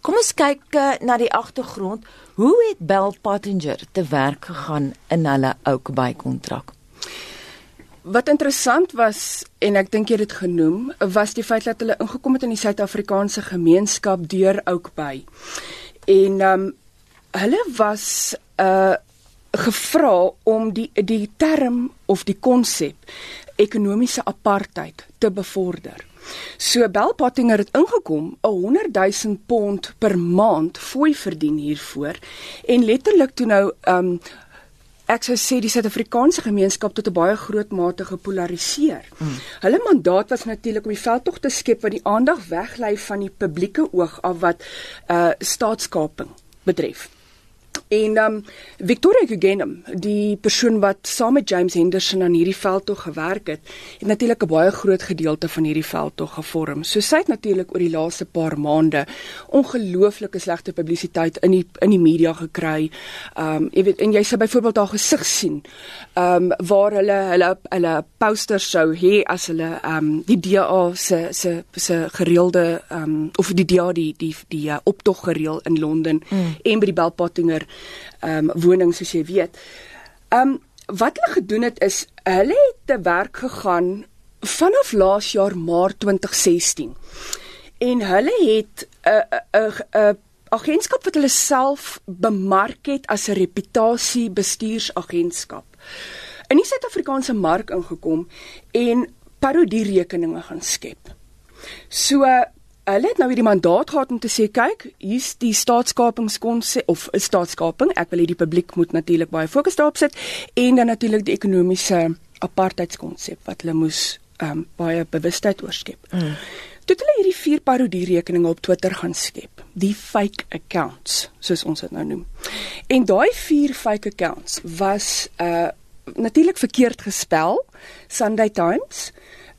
Kom ons kyk uh, na die agtergrond. Hoe het Bell Pottinger te werk gegaan in hulle Oakbay kontrak? Wat interessant was en ek dink jy het dit genoem, was die feit dat hulle ingekom het in die Suid-Afrikaanse gemeenskap deur Oakbay. En ehm um, hulle was uh gevra om die die term of die konsep ekonomiese apartheid te bevorder. So Bell Pottinger het ingekom 'n 100 000 pond per maand fooi verdien hiervoor en letterlik toe nou um ek sou sê die Suid-Afrikaanse gemeenskap tot 'n baie groot mate gepolariseer. Mm. Hulle mandaat was natuurlik om die veldtog te skep wat die aandag weglei van die publieke oog af wat uh staatskaping betref. En um Victoria Guggenheim, die persoon wat saam met James Henderson aan hierdie veldtog gewerk het, het natuurlik 'n baie groot gedeelte van hierdie veldtog gevorm. So sy het natuurlik oor die laaste paar maande ongelooflike slegte publisiteit in die in die media gekry. Um jy weet en jy sê byvoorbeeld haar gesig sien. Um waar hulle hulle hulle posters sou hê as hulle um die DA se se se gereelde um of die DA die die die uh, optog gereël in Londen mm. en by die Belpottinger ehm um, woning soos jy weet. Ehm um, wat hulle gedoen het is hulle het te werk gegaan vanaf laas jaar Maart 2016. En hulle het 'n 'n 'n agentskap wat hulle self bemark het as 'n reputasie bestuursagentskap. In die Suid-Afrikaanse mark ingekom en parodie rekeninge gaan skep. So hulle het nou hierdie mandaat gehad om te sê kyk, hier's die staatskapingskonsep of 'n staatskaping. Ek wil hê die publiek moet natuurlik baie fokus daarop sit en dan natuurlik die ekonomiese apartheidskonsep wat hulle moes ehm um, baie bewustheid oorskep. Mm. Toe hulle hierdie vier parodie rekeninge op Twitter gaan skep, die fake accounts soos ons dit nou noem. En daai vier fake accounts was uh natuurlik verkeerd gespel. Sunday Times,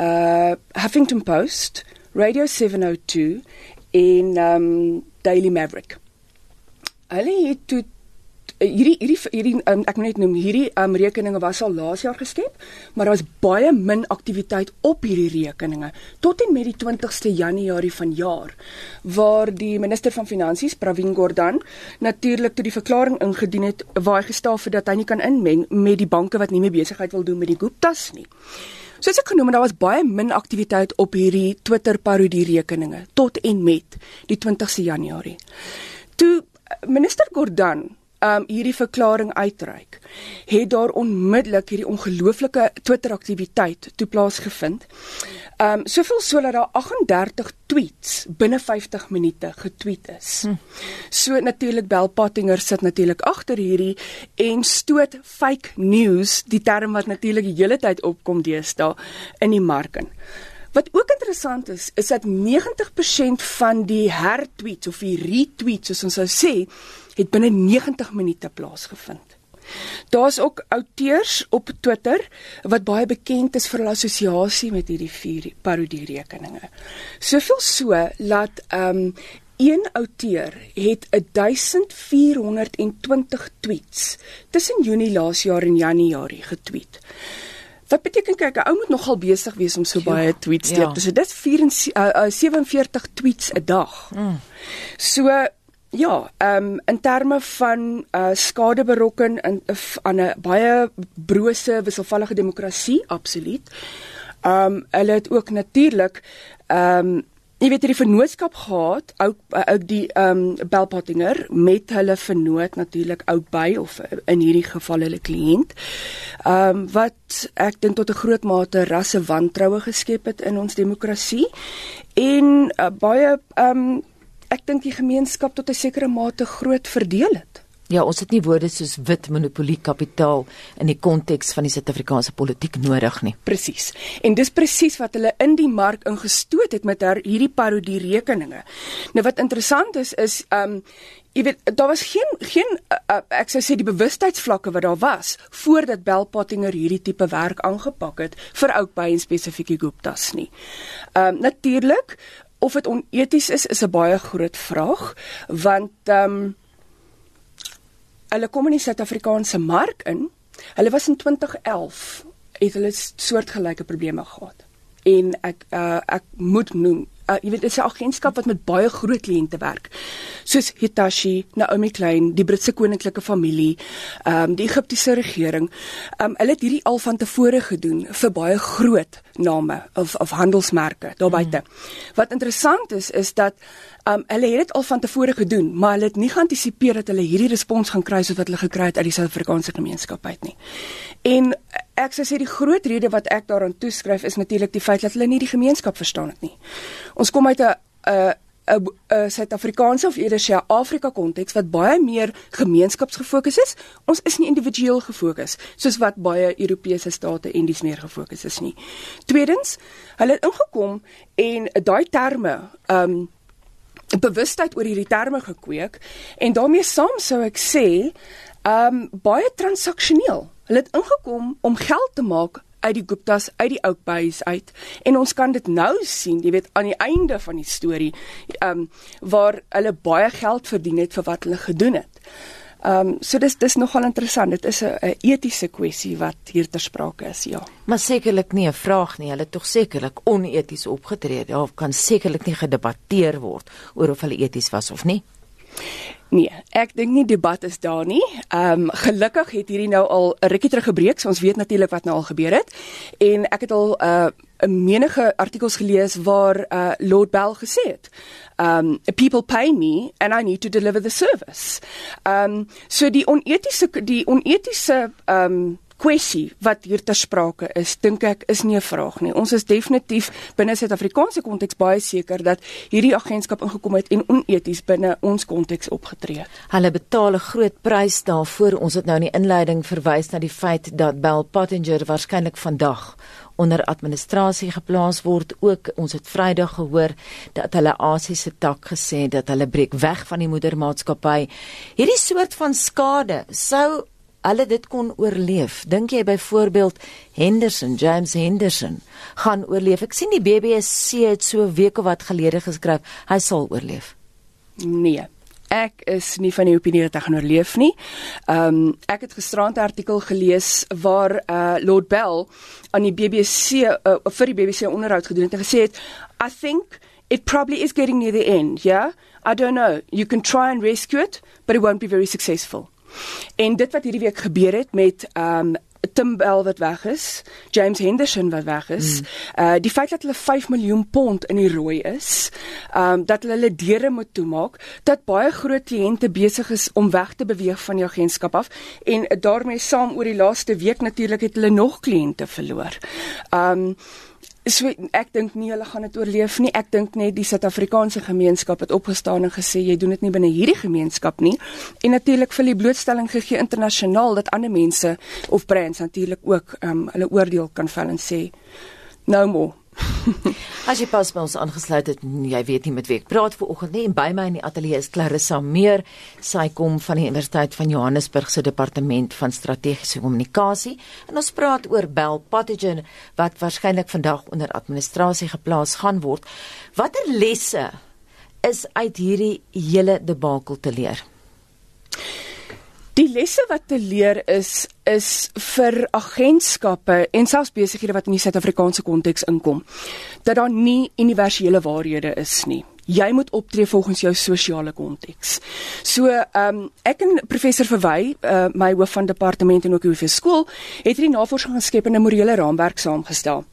uh Huffington Post, Radio 702 en um Daily Maverick. Hulle het toe eh, hierdie hierdie hierdie um, ek moet net noem hierdie um rekeninge was al laas jaar geskep, maar daar was baie min aktiwiteit op hierdie rekeninge tot en met die 20ste Januarie vanjaar waar die minister van finansies Pravin Gordhan natuurlik toe die verklaring ingedien het waar hy gestel het dat hy nie kan inmeng met die banke wat nie meer besigheid wil doen met die Guptas nie. Soos ek genoem het, daar was baie min aktiwiteit op hierdie Twitter parodie rekeninge tot en met die 20ste Januarie. Toe eh, minister Gordhan um hierdie verklaring uitreik, het daar onmiddellik hierdie ongelooflike Twitter aktiwiteit toe plaasgevind. Um soveel so dat daar 38 tweets binne 50 minute getweet is. Hm. So natuurlik Bell Pottinger sit natuurlik agter hierdie en stoot fake news, die term wat natuurlik die hele tyd opkom deesdae in die mark in. Wat ook interessant is, is dat 90% van die hertweets of die retweets soos ons sou sê, het binne 90 minute plaasgevind. Daar's ook outeurs op Twitter wat baie bekend is vir hulle assosiasie met hierdie vier parodie rekeninge. Soveel so laat ehm um, een outeur het 1420 tweets tussen Junie laas jaar en Januarie getweet. Wat beteken kyk 'n ou moet nogal besig wees om so ja, baie tweets te ja. So dit 47 tweets 'n dag. Mm. So Ja, ehm um, in terme van uh skade berokken in aan 'n baie brose wisselvallige demokrasie, absoluut. Ehm um, hulle het ook natuurlik ehm um, jy weet hierdie vennootskap gehad, ook ook die ehm um, Belpottinger met hulle vennoot natuurlik ook by of in hierdie geval hulle kliënt. Ehm um, wat ek dink tot 'n groot mate rasse wantroue geskep het in ons demokrasie en uh, baie ehm um, ek dink die gemeenskap tot 'n sekere mate groot verdeel het. Ja, ons het nie woorde soos wit monopolie kapitaal in die konteks van die Suid-Afrikaanse politiek nodig nie. Presies. En dis presies wat hulle in die mark ingestoot het met haar hierdie parodie rekeninge. Nou wat interessant is is um jy weet daar was geen geen uh, ek sou sê die bewustheidsvlakke wat daar was voordat Bell Pottinger hierdie tipe werk aangepak het vir ook by en spesifieke Guptas nie. Um natuurlik of dit oneties is is 'n baie groot vraag want ehm um, hulle kom in die Suid-Afrikaanse mark in. Hulle was in 2011 het hulle soortgelyke probleme gehad. En ek uh, ek moet noem uh, jy weet dit is 'n agentskap wat met baie groot kliënte werk. Soos Hitachi, Naomi Klein, die Britse koninklike familie, ehm um, die Egiptiese regering. Ehm um, hulle het hierdie al van tevore gedoen vir baie groot name of of handelsmerke daar buite. Mm. Wat interessant is is dat Um hulle het dit al van tevore gedoen, maar hulle het nie geantisipeer dat hulle hierdie respons gaan kry soos wat hulle gekry het uit die Suid-Afrikaanse gemeenskap uit nie. En ek sê die groot rede wat ek daaraan toeskryf is natuurlik die feit dat hulle nie die gemeenskap verstaan het nie. Ons kom uit 'n 'n 'n Suid-Afrikaanse of eerder sê Afrika konteks wat baie meer gemeenskapsgefokus is. Ons is nie individueel gefokus soos wat baie Europese state en dis meer gefokus is nie. Tweedens, hulle het ingekom en daai terme, ehm um, bewustheid oor hierdie terme gekweek en daarmee saam sou ek sê um baie transaksioneel. Hulle het ingekom om geld te maak uit die Guptas uit die Oakbays uit en ons kan dit nou sien, jy weet aan die einde van die storie um waar hulle baie geld verdien het vir wat hulle gedoen het. Ehm um, so dis dis nogal interessant. Dit is 'n etiese kwessie wat hier ter sprake is, ja. Maar sekerlik nie 'n vraag nie. Hulle het tog sekerlik oneties opgetree. Daar kan sekerlik nie gedebatteer word oor of hulle eties was of nie. Nee, ek dink nie debat is daar nie. Ehm um, gelukkig het hierdie nou al 'n rukkie teruggebreek, so ons weet natuurlik wat nou al gebeur het. En ek het al 'n uh, 'n menige artikels gelees waar uh, Lord Bell gesê het um people pay me and I need to deliver the service. Um so die onetiese die onetiese um kwessie wat hier ter sprake is, dink ek is nie 'n vraag nie. Ons is definitief binne Suid-Afrikaanse konteks baie seker dat hierdie agentskap ingekom het en oneties binne ons konteks opgetree het. Hulle betaal 'n groot prys daarvoor. Ons het nou in die inleiding verwys na die feit dat Bell Pottinger waarskynlik vandag onder administrasie geplaas word. Ook ons het Vrydag gehoor dat hulle Asiese tak gesê dat hulle breek weg van die moedermaatskappy. Hierdie soort van skade sou hulle dit kon oorleef. Dink jy byvoorbeeld Henderson, James Henderson gaan oorleef? Ek sien die BBC het so weke wat gelede geskryf, hy sal oorleef. Nee, ek is nie van die opinie dat hy gaan oorleef nie. Ehm um, ek het gisterand 'n artikel gelees waar uh Lord Bell aan die BBC uh, vir die BBC onderhoud gedoen het en gesê het I think it probably is getting near the end, yeah? I don't know. You can try and rescue it, but it won't be very successful. En dit wat hierdie week gebeur het met ehm um, Tim Bell wat weg is, James Henderson wat weg is. Mm. Uh die feit dat hulle 5 miljoen pond in die rooi is, um dat hulle hulle deure moet toemaak, dat baie groot kliënte besig is om weg te beweeg van die agentskap af en daarmee saam oor die laaste week natuurlik het hulle nog kliënte verloor. Um So ek dink nie hulle gaan dit oorleef nie. Ek dink net die Suid-Afrikaanse gemeenskap het opgestaan en gesê jy doen dit nie binne hierdie gemeenskap nie. En natuurlik vir die blootstelling gegee internasionaal dat ander mense of brands natuurlik ook ehm um, hulle oordeel kan vel en sê no more. As jy pas by ons aangesluit het, jy weet nie met wie ek praat vanoggend nie en by my in die ateljee is Clarissa Meer. Sy kom van die Universiteit van Johannesburg se departement van strategiese kommunikasie en ons praat oor Bell Pathogen wat waarskynlik vandag onder administrasie geplaas gaan word. Watter lesse is uit hierdie hele debakel te leer? Die lesse wat te leer is is vir agentskappe en selfs besighede wat in die Suid-Afrikaanse konteks inkom dat daar nie universele waarhede is nie. Jy moet optree volgens jou sosiale konteks. So, ehm um, ek en professor Verwy, uh, my hoof van departement en ook die skool, het hierdie navorsing geskep en 'n morele raamwerk saamgestel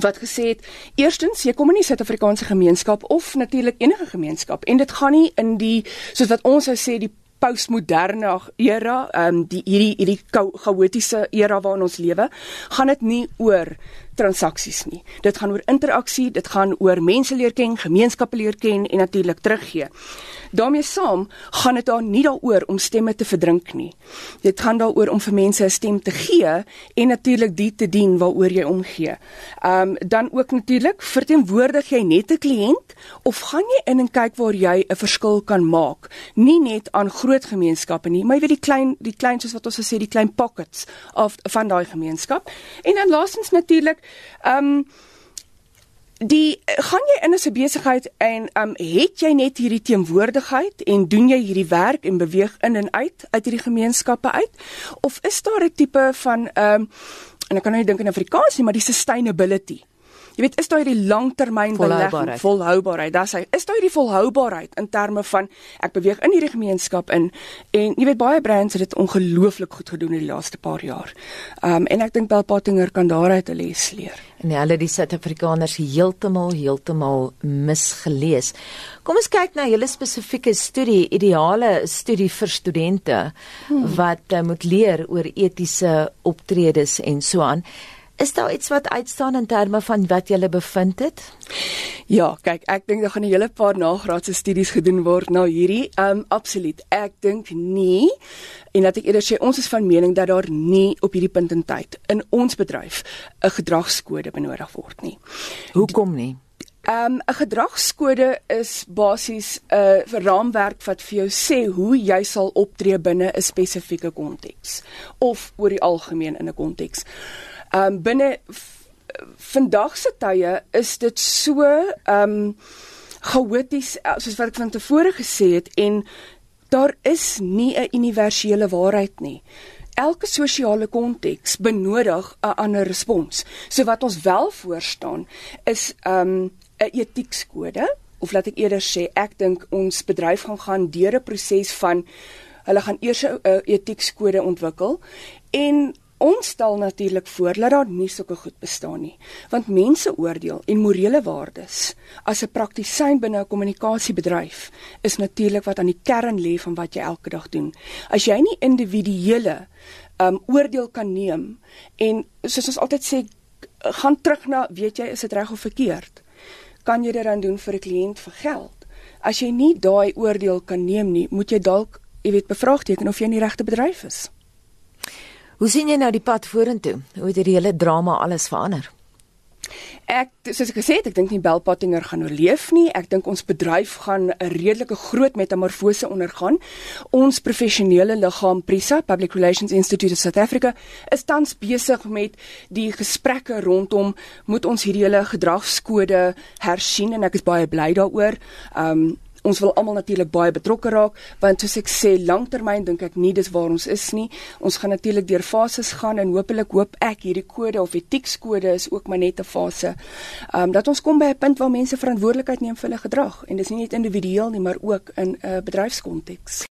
wat gesê het eerstens jy kom in die Suid-Afrikaanse gemeenskap of natuurlik enige gemeenskap en dit gaan nie in die soos wat ons sou sê die postmoderne era, ehm um, die hierdie hierdie chaotiese era waarin ons lewe, gaan dit nie oor transaksies nie. Dit gaan oor interaksie, dit gaan oor mense leer ken, gemeenskappe leer ken en natuurlik teruggee. daarmee saam gaan dit daar nie daaroor om stemme te verdrink nie. Dit gaan daaroor om vir mense 'n stem te gee en natuurlik die te dien waaroor jy omgee. Ehm um, dan ook natuurlik verteenwoordig jy net 'n kliënt of gaan jy in en kyk waar jy 'n verskil kan maak? Nie net aan groot gemeenskappe nie, maar jy weet die klein die klein soos wat ons gesê die klein pockets of van daai gemeenskap. En dan laastens natuurlik ehm um, die gaan jy in 'n besigheid en um het jy net hierdie teenwoordigheid en doen jy hierdie werk en beweeg in en uit uit hierdie gemeenskappe uit? Of is daar 'n tipe van um en ek kan nou nie dink in Afrikaans nie maar die sustainability jy weet is daar hierdie langtermyn belegging, volhoubaarheid. Dis hy. Is daar hierdie volhoubaarheid in terme van ek beweeg in hierdie gemeenskap in en jy weet baie brands het dit ongelooflik goed gedoen in die laaste paar jaar. Um en ek dink Bell Pottinger kan daaruit 'n les leer. En hulle die Suid-Afrikaners heeltemal heeltemal misgelees. Kom ons kyk na julle spesifieke studie, ideale studie vir studente hmm. wat uh, moet leer oor etiese optredes en so aan. Is daar iets wat uitstaan in terme van wat jy bevind het? Ja, kyk, ek dink daar gaan 'n hele paar nagraadse studies gedoen word na hierdie. Um absoluut. Ek dink nie en dat ek eerder sê ons is van mening dat daar nie op hierdie punt in tyd in ons bedryf 'n gedragskode benodig word nie. Hoekom nie? Um 'n gedragskode is basies 'n uh, raamwerk wat vir jou sê hoe jy sal optree binne 'n spesifieke konteks of oor die algemeen in 'n konteks. Ehm um, binne vandag se tye is dit so ehm um, chaoties eh, soos wat ek van tevore gesê het en daar is nie 'n universele waarheid nie. Elke sosiale konteks benodig 'n ander respons. So wat ons wel voorstaan is ehm um, 'n etiekskode of laat ek eerder sê ek dink ons bedryf gaan gaan deur 'n proses van hulle gaan eers 'n etiekskode ontwikkel en Ons stel natuurlik voor dat daar nie sulke goed bestaan nie, want mense oordeel en morele waardes as 'n praktisyn binne 'n kommunikasiebedryf is natuurlik wat aan die kern lê van wat jy elke dag doen. As jy nie individuele um oordeel kan neem en soos ons altyd sê gaan terug na weet jy is dit reg of verkeerd? Kan jy dit dan doen vir 'n kliënt vir geld? As jy nie daai oordeel kan neem nie, moet jy dalk, jy weet, bevraagteken of jy in die regte bedryf is. Hoe sien jy nou die pad vorentoe? Hoe het hierdie hele drama alles verander? Ek soos ek gesê het, ek dink nie Belpattinger gaan oorleef nie. Ek dink ons bedryf gaan 'n redelike groot metamorfose ondergaan. Ons professionele liggaam Prisa, Public Relations Institute of South Africa, is tans besig met die gesprekke rondom moet ons hierdie hele gedragskode hersien en ek is baie bly daaroor. Um ons wil almal natuurlik baie betrokke raak want soos ek sê langtermyn dink ek nie dis waar ons is nie. Ons gaan natuurlik deur fases gaan en hopelik hoop ek hierdie kode of etiekskode is ook maar net 'n fase. Um, dat ons kom by 'n punt waar mense verantwoordelikheid neem vir hulle gedrag. En dis nie net individueel nie maar ook in 'n uh, bedryfskonteks